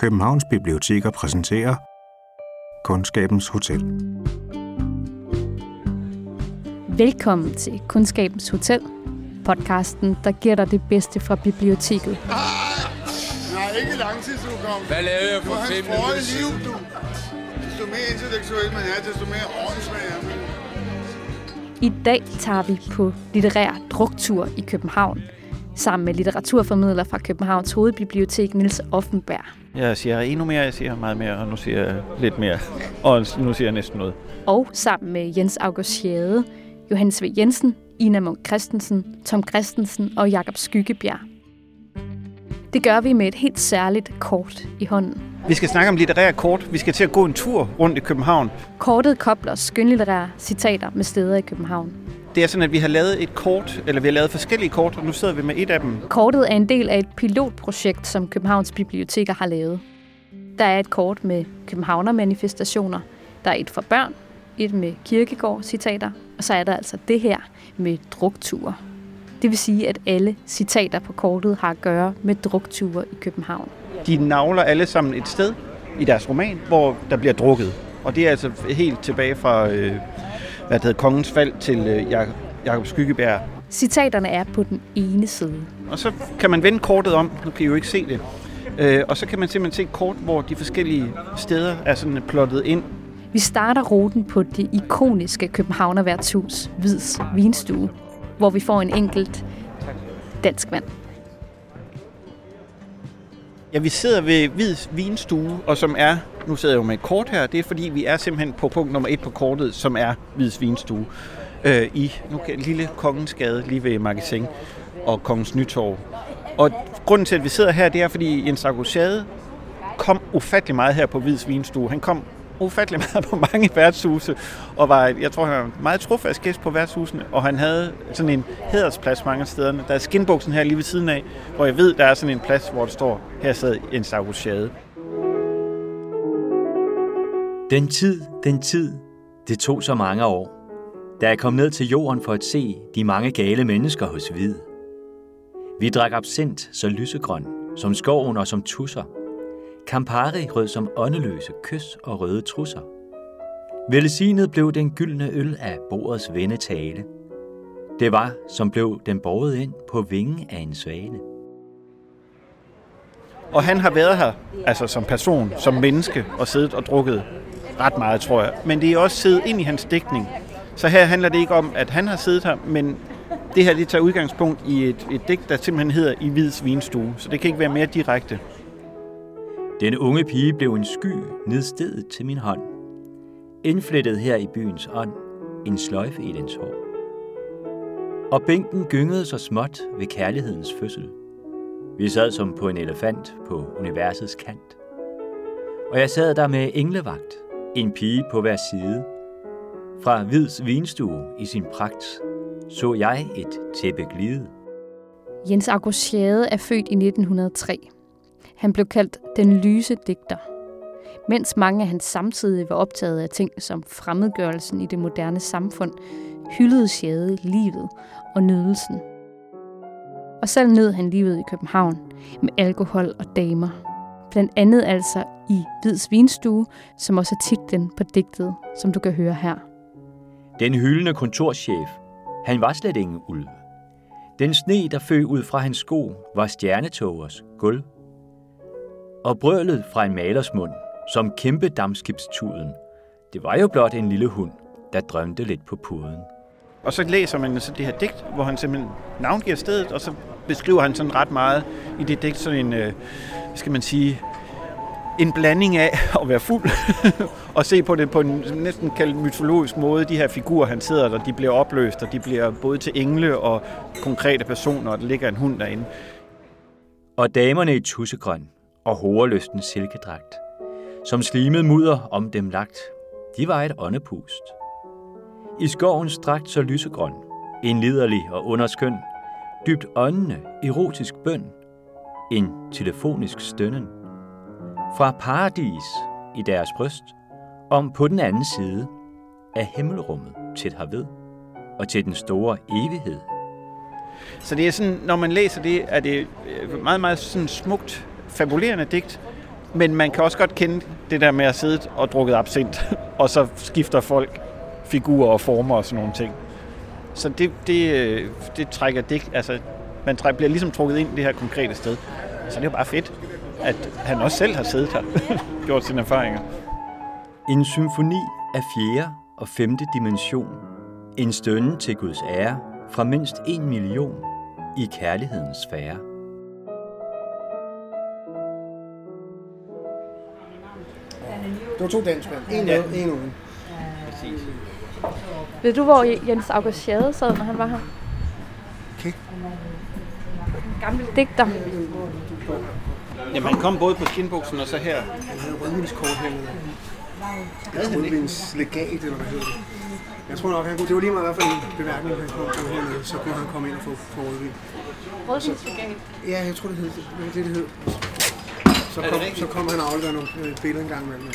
Københavns Biblioteker præsenterer Kundskabens Hotel. Velkommen til Kundskabens Hotel, podcasten, der giver dig det bedste fra biblioteket. Nej, ikke langtidsudkom. Hvad lavede jeg for fem minutter liv, siden? du. Desto mere intellektuel man er, desto mere åndssvag er man. I dag tager vi på litterær druktur i København, sammen med litteraturformidler fra Københavns Hovedbibliotek, Nils Offenberg. Jeg siger endnu mere, jeg siger meget mere, og nu siger jeg lidt mere. Og nu siger jeg næsten noget. Og sammen med Jens August Schade, Johannes V. Jensen, Ina Munk Christensen, Tom Christensen og Jakob Skyggebjerg. Det gør vi med et helt særligt kort i hånden. Vi skal snakke om litterære kort. Vi skal til at gå en tur rundt i København. Kortet kobler skønlitterære citater med steder i København. Det er sådan, at vi har lavet et kort, eller vi har lavet forskellige kort, og nu sidder vi med et af dem. Kortet er en del af et pilotprojekt, som Københavns Biblioteker har lavet. Der er et kort med Københavner-manifestationer. Der er et for børn, et med kirkegård-citater, og så er der altså det her med drukture. Det vil sige, at alle citater på kortet har at gøre med drukture i København. De navler alle sammen et sted i deres roman, hvor der bliver drukket. Og det er altså helt tilbage fra, øh, hvad det hedder, Kongens Fald til øh, Jak- Jakob Skyggebjerg. Citaterne er på den ene side. Og så kan man vende kortet om. Nu kan I jo ikke se det. Øh, og så kan man simpelthen se et kort, hvor de forskellige steder er sådan plottet ind. Vi starter ruten på det ikoniske Københavner værtshus, Hvids Vinstue, hvor vi får en enkelt dansk vand. Ja, vi sidder ved Hvids Vinstue, og som er, nu sidder jeg jo med et kort her, det er fordi, vi er simpelthen på punkt nummer et på kortet, som er Hvids Vinstue. Øh, I nu kan lille Kongens Gade, lige ved Magasin og Kongens Nytorv. Og grunden til, at vi sidder her, det er, fordi Jens August kom ufattelig meget her på Hvids Vinstue. Han kom ufattelig meget på mange værtshuse, og var, jeg tror, han var en meget trofast gæst på værtshusene, og han havde sådan en hædersplads mange steder. stederne. Der er skinbuksen her lige ved siden af, hvor jeg ved, der er sådan en plads, hvor der står, her sad en August Den tid, den tid, det tog så mange år, da jeg kom ned til jorden for at se de mange gale mennesker hos Hvid. Vi drak absint så lysegrøn, som skoven og som tusser. Campari rød som åndeløse kys og røde trusser. Velsignet blev den gyldne øl af bordets vendetale. Det var, som blev den båret ind på vingen af en svane. Og han har været her, altså som person, som menneske, og siddet og drukket ret meget, tror jeg. Men det er også siddet ind i hans dækning. Så her handler det ikke om, at han har siddet her, men det her det tager udgangspunkt i et, et digt, der simpelthen hedder I Hvids Vinstue. Så det kan ikke være mere direkte. Den unge pige blev en sky nedstedet til min hånd. Indflettet her i byens ånd, en sløjfe i dens hår. Og bænken gyngede så småt ved kærlighedens fødsel. Vi sad som på en elefant på universets kant. Og jeg sad der med englevagt, en pige på hver side. Fra Hvids vinstue i sin pragt så jeg et tæppe glide. Jens August Schade er født i 1903. Han blev kaldt den lyse digter. Mens mange af hans samtidige var optaget af ting som fremmedgørelsen i det moderne samfund, hyldede sjæde livet og nydelsen. Og selv nød han livet i København med alkohol og damer. Blandt andet altså i Hvids Vinstue, som også er titlen på digtet, som du kan høre her. Den hyldende kontorchef, han var slet ingen ulv. Den sne, der føg ud fra hans sko, var stjernetogers gulv. Og brølet fra en malers mund, som kæmpe dammskibstuden, det var jo blot en lille hund, der drømte lidt på puden. Og så læser man så det her digt, hvor han simpelthen navngiver stedet, og så beskriver han sådan ret meget i det digt sådan en, øh, hvad skal man sige, en blanding af at være fuld og se på det på en næsten kaldt mytologisk måde. De her figurer, han sidder der, de bliver opløst, og de bliver både til engle og konkrete personer, og der ligger en hund derinde. Og damerne i tussegrøn og hoverløsten silkedragt, som slimet mudder om dem lagt, de var et åndepust. I skoven strakt så lysegrøn, en liderlig og underskøn, dybt åndende, erotisk bøn, en telefonisk stønnen. Fra paradis i deres bryst, om på den anden side af himmelrummet tæt herved, og til den store evighed. Så det er sådan, når man læser det, er det øh, meget, meget sådan smukt, fabulerende digt, Men man kan også godt kende det der med at sidde og drukket absint, og så skifter folk figurer og former og sådan nogle ting. Så det, det, øh, det trækker digt, altså man træk, bliver ligesom trukket ind i det her konkrete sted. Så det er jo bare fedt, at han også selv har siddet her, gjort sine erfaringer. En symfoni af fjerde og femte dimension. En stønne til Guds ære fra mindst en million i kærlighedens sfære. Det var to danskmænd. En Ja. med, en uden. Præcis. Ved du, hvor Jens August Schade sad, når han var her? Okay. Gammel digter. Jamen han kom både på skinbuksen og så her. Han havde rødvinskort her. Rødvinslegat, eller hvad hedder det. Jeg tror nok, han kunne, det var lige meget, hvad for en bemærkning, han kom til hernede, så kunne han komme ind og få, få rødvin. Rødvinslegat. Ja, jeg tror, det hed det. Det var det, det hed. Så det kom, så kom han og afleverede nogle øh, billeder en gang imellem.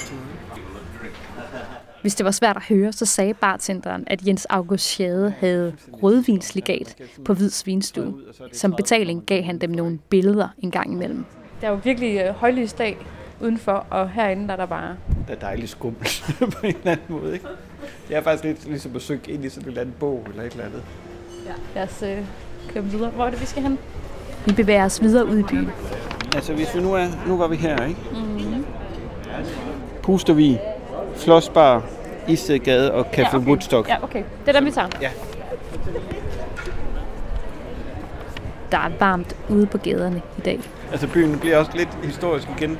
Hvis det var svært at høre, så sagde bartenderen, at Jens August Schade havde rødvinslegat på Hvid Svinstue. Som betaling gav han dem nogle billeder en gang imellem. Der er jo virkelig øh, højlys dag udenfor, og herinde der er der bare... Det er dejligt skummelt på en eller anden måde, ikke? Jeg er faktisk lidt ligesom at synge ind i sådan en eller anden bog eller et eller andet. Lad os øh, køre videre. Hvor er det, vi skal hen? Vi bevæger os videre ud i byen. Altså hvis vi nu er, nu var vi her, ikke? Mm-hmm. Pustervig, Flossbar, Istedgade og Café Ja, okay. Woodstock. Ja, okay. Det er dem, vi tager. Ja. Der er varmt ude på gaderne i dag. Altså byen bliver også lidt historisk igen.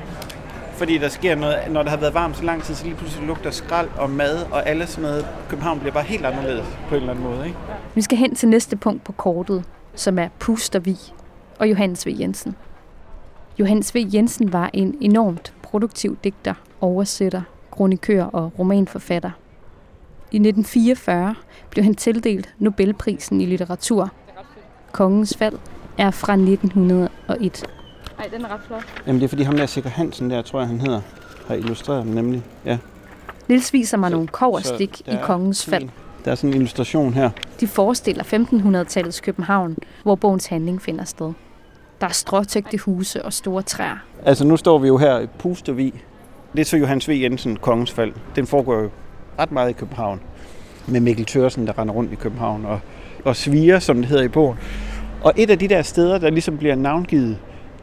Fordi der sker noget, når der har været varmt så lang tid, så lige pludselig lugter skrald og mad og alle sådan noget. København bliver bare helt anderledes på en eller anden måde, ikke? Vi skal hen til næste punkt på kortet, som er Pustervig og Johannes V. Jensen. Johannes V. Jensen var en enormt produktiv digter, oversætter, kronikør og romanforfatter. I 1944 blev han tildelt Nobelprisen i litteratur. Kongens fald er fra 1901. Ej, den er ret flot. Jamen det er fordi ham der Sikker Hansen der, tror jeg han hedder, har illustreret den nemlig. Ja. Niels viser mig Så- nogle koverstik i kongens fald. Der er sådan en illustration her. De forestiller 1500-tallets København, hvor bogens handling finder sted. Der er stråtægte huse og store træer. Altså nu står vi jo her i Pustervig. Det er så Johannes V. Jensen, Kongens Fald. Den foregår jo ret meget i København. Med Mikkel Tørsen, der render rundt i København. Og, og Sviger, som det hedder i bogen. Og et af de der steder, der ligesom bliver navngivet,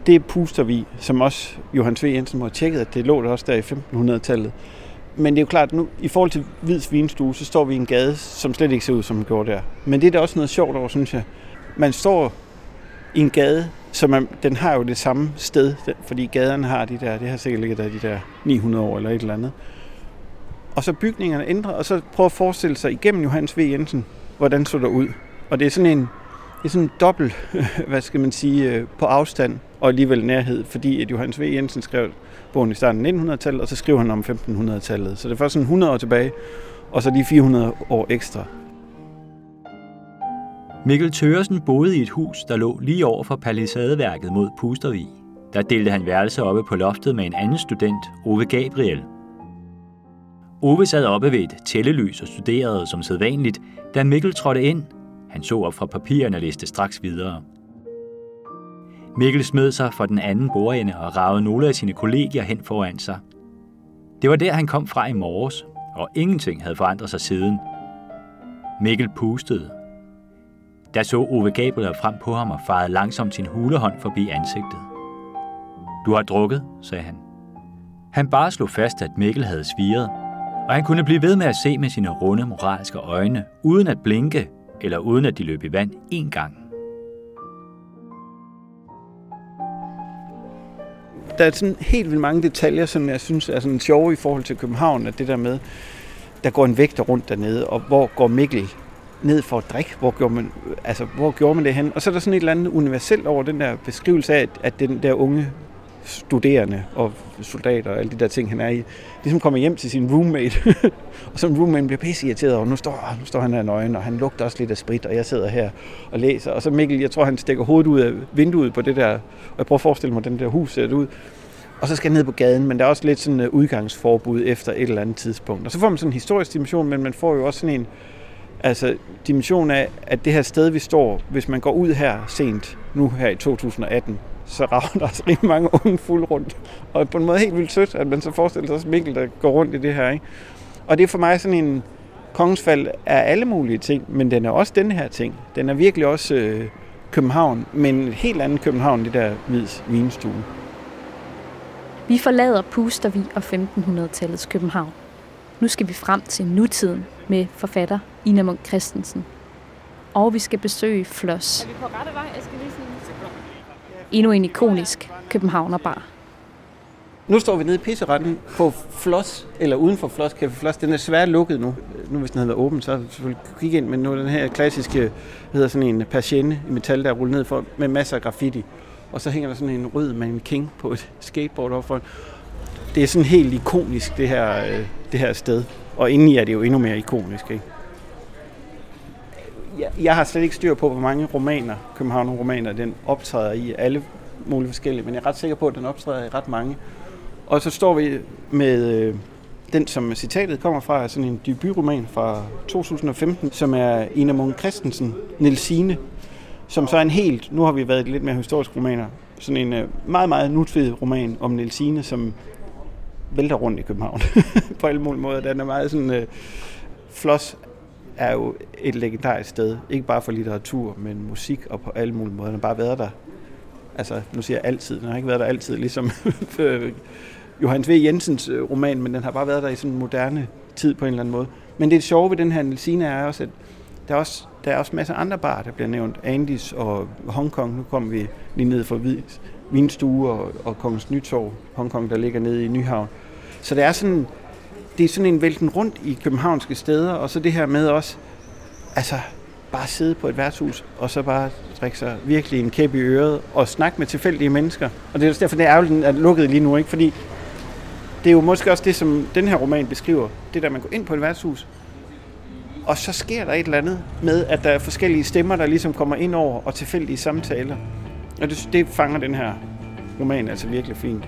det er Pustervig, som også Johannes V. Jensen må have tjekket, at det lå der også der i 1500-tallet. Men det er jo klart, nu i forhold til Hvids Vinstue, så står vi i en gade, som slet ikke ser ud, som den gjorde der. Men det er da også noget sjovt over, synes jeg. Man står i en gade, så man, den har jo det samme sted, fordi gaderne har de der, det har sikkert ligget der de der 900 år eller et eller andet. Og så bygningerne ændrer, og så prøv at forestille sig igennem Johannes V. Jensen, hvordan så der ud. Og det er sådan en, det er sådan en dobbelt, hvad skal man sige, øh, på afstand og alligevel nærhed, fordi at Johannes V. Jensen skrev bogen i starten af 1900-tallet, og så skriver han om 1500-tallet. Så det er først sådan 100 år tilbage, og så lige 400 år ekstra. Mikkel Tøresen boede i et hus, der lå lige over for palisadeværket mod Pustervig. Der delte han værelse oppe på loftet med en anden student, Ove Gabriel. Ove sad oppe ved et tællelys og studerede som sædvanligt, da Mikkel trådte ind. Han så op fra papirerne og læste straks videre. Mikkel smed sig for den anden bordende og ragede nogle af sine kollegier hen foran sig. Det var der, han kom fra i morges, og ingenting havde forandret sig siden. Mikkel pustede, der så Ove Gabriel frem på ham og farede langsomt sin hulehånd forbi ansigtet. Du har drukket, sagde han. Han bare slog fast, at Mikkel havde sviret, og han kunne blive ved med at se med sine runde moralske øjne, uden at blinke eller uden at de løb i vand en gang. der er sådan helt vildt mange detaljer, som jeg synes er sådan sjove i forhold til København, at det der med, der går en vægter rundt dernede, og hvor går Mikkel ned for at drikke? Hvor gjorde man, altså, hvor gjorde man det hen? Og så er der sådan et eller andet universelt over den der beskrivelse af, at, den der unge studerende og soldater og alle de der ting, han er i, ligesom kommer hjem til sin roommate, og så roommate bliver pisse irriteret over, nu står, ah, nu står han her nøgen, og han lugter også lidt af sprit, og jeg sidder her og læser. Og så Mikkel, jeg tror, han stikker hovedet ud af vinduet på det der, og jeg prøver at forestille mig, hvordan det der hus ser det ud. Og så skal han ned på gaden, men der er også lidt sådan udgangsforbud efter et eller andet tidspunkt. Og så får man sådan en historisk dimension, men man får jo også sådan en altså, dimension af, at det her sted, vi står, hvis man går ud her sent, nu her i 2018, så rager der også rigtig mange unge fuld rundt. Og på en måde helt vildt sødt, at man så forestiller sig også Mikkel, der går rundt i det her. Ikke? Og det er for mig sådan en kongens fald af alle mulige ting, men den er også den her ting. Den er virkelig også øh, København, men en helt anden København, det der hvids vinstue. Vi forlader Pustervig og 1500-tallets København. Nu skal vi frem til nutiden med forfatter Ina Munk Christensen. Og vi skal besøge Floss. Er vi på rette vej? Jeg skal lige sådan... Endnu en ikonisk Københavnerbar. Nu står vi nede i pisseretten på Floss, eller uden for Floss Café Floss. Den er svært lukket nu. Nu hvis den havde været åben, så havde vi selvfølgelig kigge ind, men nu er den her klassiske, hedder sådan en persienne i metal, der er rullet ned for, med masser af graffiti. Og så hænger der sådan en rød man king på et skateboard overfor. Det er sådan helt ikonisk, det her, øh, det her sted. Og indeni er det jo endnu mere ikonisk, ikke? Jeg, jeg har slet ikke styr på, hvor mange romaner, København-romaner, den optræder i. Alle mulige forskellige, men jeg er ret sikker på, at den optræder i ret mange. Og så står vi med øh, den, som citatet kommer fra, er sådan en debutroman fra 2015, som er Ina Munk Christensen, Nelsine, som så er en helt, nu har vi været lidt mere historiske romaner, sådan en øh, meget, meget nutidig roman om Nelsine, som vælter rundt i København på alle mulige måder. Den er meget sådan, øh, Floss er jo et legendarisk sted, ikke bare for litteratur, men musik og på alle mulige måder. Den har bare været der, altså nu siger jeg altid, den har ikke været der altid, ligesom Johannes V. Jensens øh, roman, men den har bare været der i sådan en moderne tid på en eller anden måde. Men det sjove ved den her Nelsina er også, at der er også, der er også masser af andre barer, der bliver nævnt. Andis og Hongkong, nu kommer vi lige ned fra Vinstue og, og Kongens Nytorv, Hongkong, der ligger nede i Nyhavn. Så det er sådan, det er sådan en vælten rundt i københavnske steder, og så det her med også, altså bare sidde på et værtshus, og så bare drikke sig virkelig en kæp i øret, og snakke med tilfældige mennesker. Og det er derfor, det er ærgerligt, at lukket lige nu, ikke? Fordi det er jo måske også det, som den her roman beskriver. Det der, man går ind på et værtshus, og så sker der et eller andet med, at der er forskellige stemmer, der ligesom kommer ind over, og tilfældige samtaler. Og det, det fanger den her roman altså virkelig fint.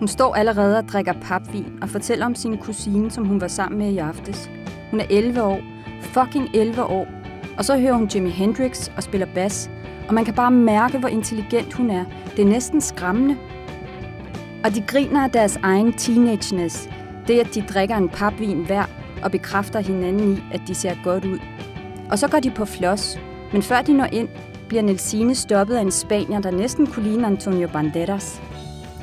Hun står allerede og drikker papvin og fortæller om sin kusine, som hun var sammen med i aftes. Hun er 11 år. Fucking 11 år. Og så hører hun Jimi Hendrix og spiller bas. Og man kan bare mærke, hvor intelligent hun er. Det er næsten skræmmende. Og de griner af deres egen teenageness. Det, at de drikker en papvin hver og bekræfter hinanden i, at de ser godt ud. Og så går de på floss. Men før de når ind, bliver Nelsine stoppet af en spanier, der næsten kunne ligne Antonio Banderas.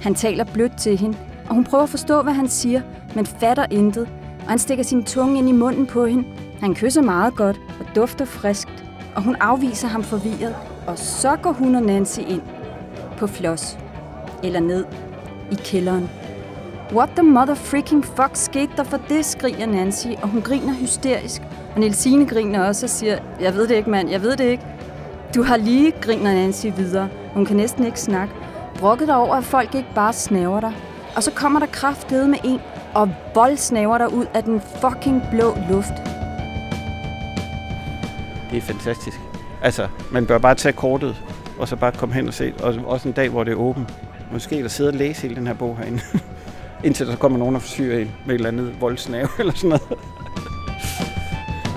Han taler blødt til hende, og hun prøver at forstå, hvad han siger, men fatter intet, og han stikker sin tunge ind i munden på hende. Han kysser meget godt og dufter friskt, og hun afviser ham forvirret, og så går hun og Nancy ind på floss, eller ned i kælderen. What the mother freaking fuck skete der for det, skriger Nancy, og hun griner hysterisk. Og Nelsine griner også og siger, jeg ved det ikke, mand, jeg ved det ikke. Du har lige, griner Nancy videre. Hun kan næsten ikke snakke. Brokket over, at folk ikke bare snaver dig. Og så kommer der kraftede med en, og voldsnaver dig ud af den fucking blå luft. Det er fantastisk. Altså, man bør bare tage kortet, og så bare komme hen og se. Og også en dag, hvor det er åbent. Måske der sidde og læse hele den her bog herinde. Indtil der kommer nogen og forsyrer en med et eller andet voldsnave eller sådan noget.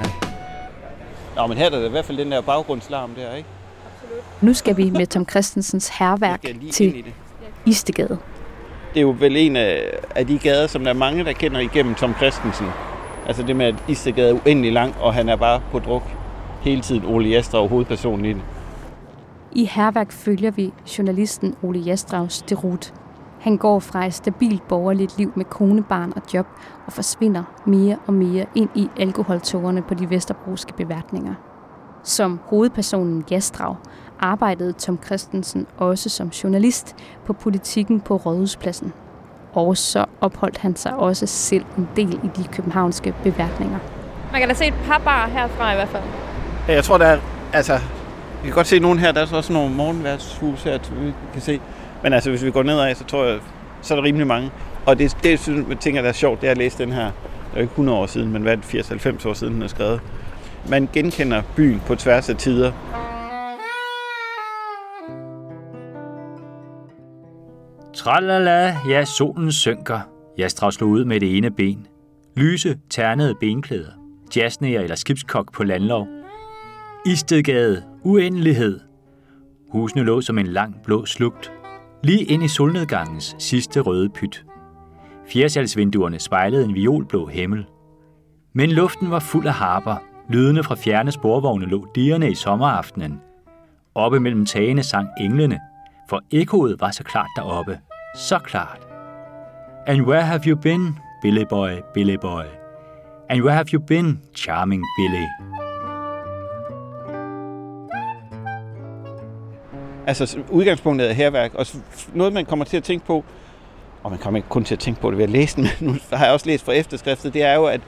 ja. Nå, men her er der i hvert fald den der baggrundslarm der, ikke? Nu skal vi med Tom Christensens herværk til Istegade. Det er jo vel en af, af de gader, som der er mange, der kender igennem Tom Christensen. Altså det med, at Istegade er uendelig lang, og han er bare på druk hele tiden. Ole Jastrav, hovedpersonen i det. I herværk følger vi journalisten Ole Jastravs derut. Han går fra et stabilt borgerligt liv med kone, barn og job og forsvinder mere og mere ind i alkoholtogerne på de vesterbroske beværtninger. Som hovedpersonen Jastrav arbejdede Tom Christensen også som journalist på politikken på Rådhuspladsen. Og så opholdt han sig også selv en del i de københavnske beværtninger. Man kan da se et par bar herfra i hvert fald. Ja, jeg tror, der er, altså, vi kan godt se nogen her, der er så også nogle morgenværtshus her, vi kan se. Men altså, hvis vi går nedad, så tror jeg, så er der rimelig mange. Og det, det synes jeg tænker, der er sjovt, det er at læse den her, det er ikke 100 år siden, men hvad er det, 80-90 år siden, den er skrevet. Man genkender byen på tværs af tider. Tralala, ja, solen synker. Jastrav slog ud med det ene ben. Lyse, ternede benklæder. Jazznæger eller skibskok på landlov. Istedgade, uendelighed. Husene lå som en lang blå slugt, lige ind i solnedgangens sidste røde pyt. Fjersalsvinduerne spejlede en violblå himmel. Men luften var fuld af harper, Lydene fra fjerne sporvogne lå dierne i sommeraftenen. Oppe mellem tagene sang englene, for ekkoet var så klart deroppe. Så klart. And where have you been, Billy boy, Billy boy? And where have you been, charming Billy? Altså udgangspunktet er herværk, og noget man kommer til at tænke på, og man kommer ikke kun til at tænke på det ved at læse den, men nu har jeg også læst fra efterskriftet, det er jo, at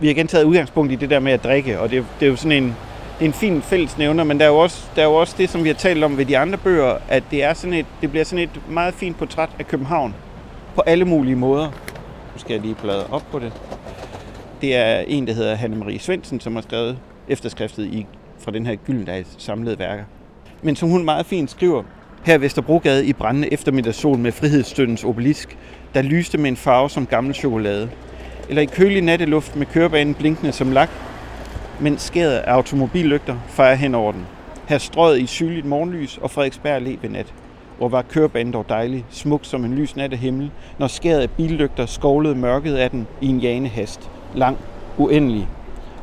vi har igen taget udgangspunkt i det der med at drikke, og det det er jo sådan en, det er en fin fælles nævner, men der er, jo også, der er jo også det, som vi har talt om ved de andre bøger, at det, er sådan et, det bliver sådan et meget fint portræt af København på alle mulige måder. Nu skal jeg lige bladre op på det. Det er en, der hedder Hanne Marie Svendsen, som har skrevet efterskriftet i, fra den her Gyldendags samlede værker. Men som hun meget fint skriver, her i Vesterbrogade i brændende eftermiddagssol med frihedsstøttens obelisk, der lyste med en farve som gammel chokolade. Eller i kølig natteluft med kørebanen blinkende som lak, mens skæret af automobillygter fejrer hen over den. Her strøget i sygligt morgenlys og Frederiksberg Allé ved nat. Hvor var kørebanen dog dejlig, smuk som en lys nattehimmel, når skæret af billygter skovlede mørket af den i en jane hast. Lang, uendelig.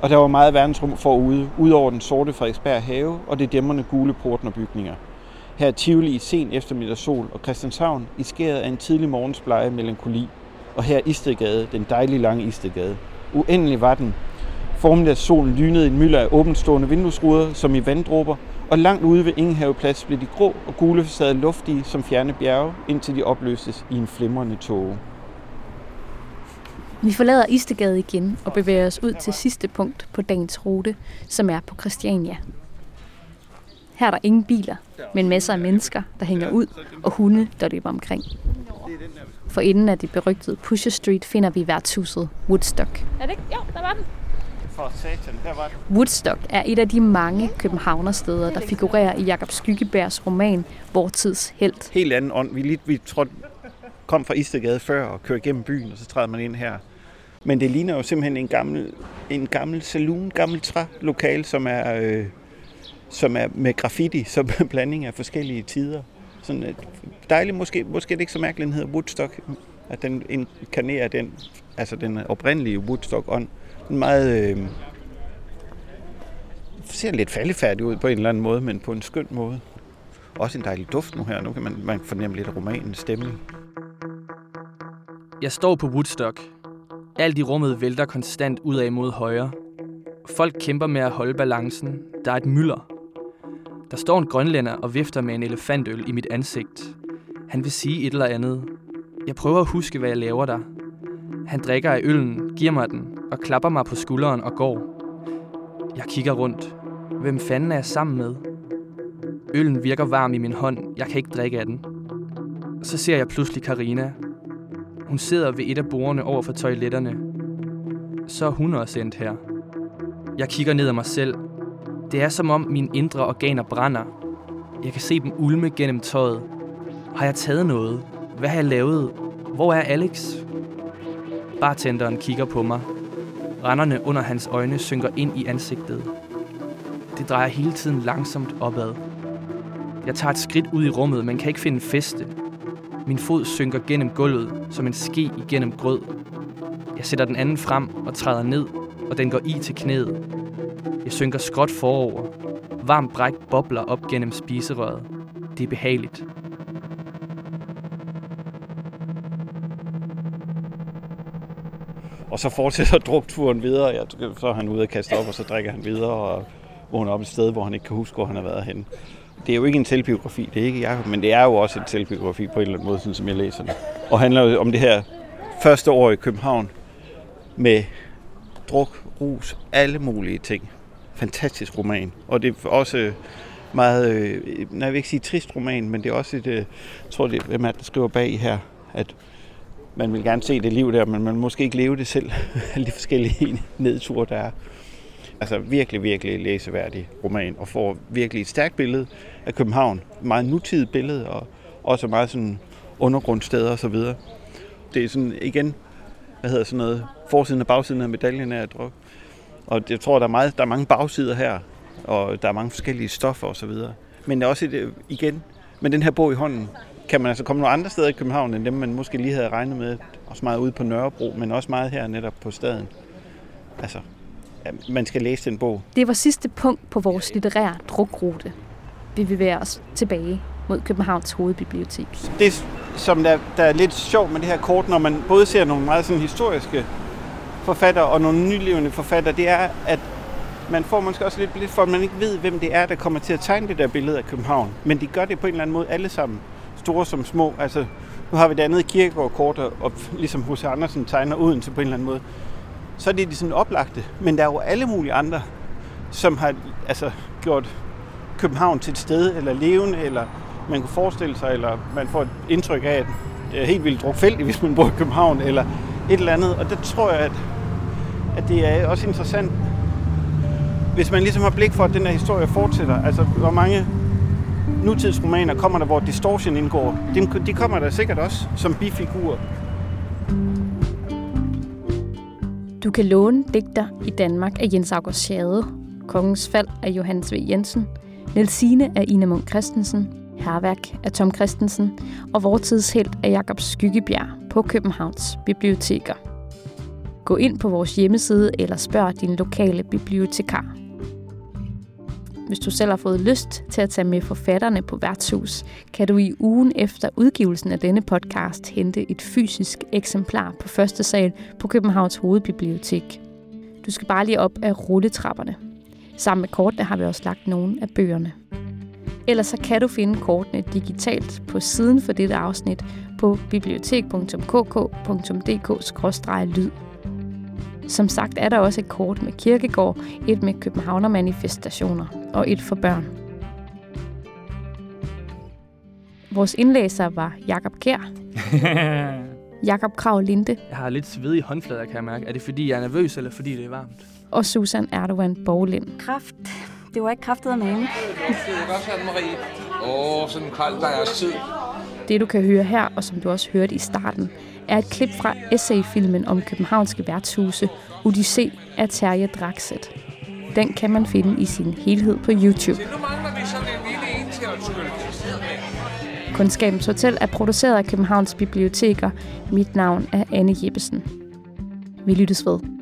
Og der var meget verdensrum forude, ud over den sorte Frederiksberg have og det dæmmerne gule portnerbygninger. Her er Tivoli i sen eftermiddagssol og Christianshavn i skæret af en tidlig morgensbleje melankoli. Og her Istedgade, den dejlige lange Istedgade. Uendelig var den. Formiddagssolen lynede en mylder af åbenstående vinduesruder, som i vanddråber, og langt ude ved Ingenhaveplads blev de grå og gule facader luftige som fjerne bjerge, indtil de opløstes i en flimrende tåge. Vi forlader Istegade igen og bevæger os ud til sidste punkt på dagens rute, som er på Christiania. Her er der ingen biler, men masser af mennesker, der hænger ud, og hunde, der løber omkring. For inden af det berygtede Pusher Street finder vi værtshuset Woodstock. Er det ikke? Jo, der var den. For satan, der var den. Woodstock er et af de mange københavnersteder, der figurerer i Jakob Skyggebergs roman Vortids Helt. Helt anden ånd. Vi, lige, vi trådte, kom fra Istedgade før og kørte gennem byen, og så træder man ind her. Men det ligner jo simpelthen en gammel, en gammel saloon, gammel trælokal, som er, øh, som er med graffiti, som en blanding af forskellige tider. Sådan et dejligt, måske, måske er det ikke så mærkeligt, den hedder Woodstock, at den inkarnerer den, altså den oprindelige Woodstock-ånd. Den meget, øh, ser lidt faldefærdig ud på en eller anden måde, men på en skøn måde. Også en dejlig duft nu her. Nu kan man, man fornemme lidt romanens stemning. Jeg står på Woodstock. Alt i rummet vælter konstant ud af mod højre. Folk kæmper med at holde balancen. Der er et mylder. Der står en grønlænder og vifter med en elefantøl i mit ansigt. Han vil sige et eller andet. Jeg prøver at huske, hvad jeg laver der. Han drikker af øllen, giver mig den og klapper mig på skulderen og går. Jeg kigger rundt. Hvem fanden er jeg sammen med? Øllen virker varm i min hånd. Jeg kan ikke drikke af den. Så ser jeg pludselig Karina. Hun sidder ved et af bordene over for toiletterne. Så er hun også endt her. Jeg kigger ned ad mig selv. Det er som om mine indre organer brænder. Jeg kan se dem ulme gennem tøjet. Har jeg taget noget? Hvad har jeg lavet? Hvor er Alex? Bartenderen kigger på mig. Renderne under hans øjne synker ind i ansigtet. Det drejer hele tiden langsomt opad. Jeg tager et skridt ud i rummet, men kan ikke finde fæste. Min fod synker gennem gulvet, som en ske igennem grød. Jeg sætter den anden frem og træder ned, og den går i til knæet. Jeg synker skråt forover. Varm bræk bobler op gennem spiserøret. Det er behageligt. Og så fortsætter drukturen videre. Jeg, så er han ude og kaste op, og så drikker han videre og vågner op et sted, hvor han ikke kan huske, hvor han har været henne. Det er jo ikke en selvbiografi, det er ikke Jacob, men det er jo også en selvbiografi på en eller anden måde, sådan som jeg læser det. Og handler jo om det her første år i København med druk, rus, alle mulige ting. Fantastisk roman. Og det er også øh, meget, øh, nej, jeg vil ikke sige trist roman, men det er også et, øh, jeg tror det er, hvem er der skriver bag her, at man vil gerne se det liv der, men man vil måske ikke leve det selv. Alle de forskellige nedture, der er. Altså virkelig, virkelig læseværdig roman, og får virkelig et stærkt billede af København. Meget nutidigt billede, og også meget sådan undergrundssteder og så videre. Det er sådan igen, hvad hedder sådan noget, forsiden og bagsiden af medaljen er druk. Og jeg tror, der er, meget, der er mange bagsider her, og der er mange forskellige stoffer og så videre. Men også et, øh, igen, med den her bog i hånden, kan man altså komme nogle andre steder i København, end dem man måske lige havde regnet med. Også meget ude på Nørrebro, men også meget her netop på staden. Altså, man skal læse den bog. Det var sidste punkt på vores litterære drukrute. Vi bevæger os tilbage mod Københavns Hovedbibliotek. Det, som der, der er lidt sjovt med det her kort, når man både ser nogle meget sådan historiske forfatter og nogle nylevende forfatter, det er, at man får måske også lidt lidt for, at man ikke ved, hvem det er, der kommer til at tegne det der billede af København. Men de gør det på en eller anden måde alle sammen, store som små. Altså, nu har vi det andet kirkegårdkort, og, ligesom H.C. Andersen tegner Odense på en eller anden måde. Så er det sådan oplagte. Men der er jo alle mulige andre, som har altså, gjort København til et sted, eller levende, eller man kunne forestille sig, eller man får et indtryk af, at det er helt vildt drukfældigt, hvis man bor i København, eller et eller andet. Og det tror jeg, at, at det er også interessant, hvis man ligesom har blik for, at den her historie fortsætter. Altså, hvor mange nutidsromaner kommer der, hvor distortion indgår. De, de kommer der sikkert også som bifigurer. Du kan låne digter i Danmark af Jens August Schade, Kongens Fald af Johannes V. Jensen, Nelsine af Ina Munk Christensen, Herværk af Tom Christensen og Vortidshelt af Jakob Skyggebjerg på Københavns Biblioteker. Gå ind på vores hjemmeside eller spørg din lokale bibliotekar. Hvis du selv har fået lyst til at tage med forfatterne på værtshus, kan du i ugen efter udgivelsen af denne podcast hente et fysisk eksemplar på første sal på Københavns Hovedbibliotek. Du skal bare lige op af rulletrapperne. Sammen med kortene har vi også lagt nogle af bøgerne. Ellers så kan du finde kortene digitalt på siden for dette afsnit på bibliotek.kk.dk-lyd. Som sagt er der også et kort med kirkegård, et med Københavner-manifestationer og et for børn. Vores indlæser var Jakob Kær. Jakob Krav Linde. Jeg har lidt svedige håndflader, kan jeg mærke. Er det fordi, jeg er nervøs, eller fordi det er varmt? Og Susan Erdogan Borglind. Kraft. Det var ikke kraftet af mame. Det er godt sådan, Marie. Åh, oh, sådan kold der er tid. Det du kan høre her, og som du også hørte i starten, er et klip fra essayfilmen om københavnske værtshuse, Odyssé af Terje Draxet. Den kan man finde i sin helhed på YouTube. Se, nu mangler vi sådan en lille en til at skylle Kundskabens Hotel er produceret af Københavns Biblioteker. Mit navn er Anne Jeppesen. Vi lyttes ved.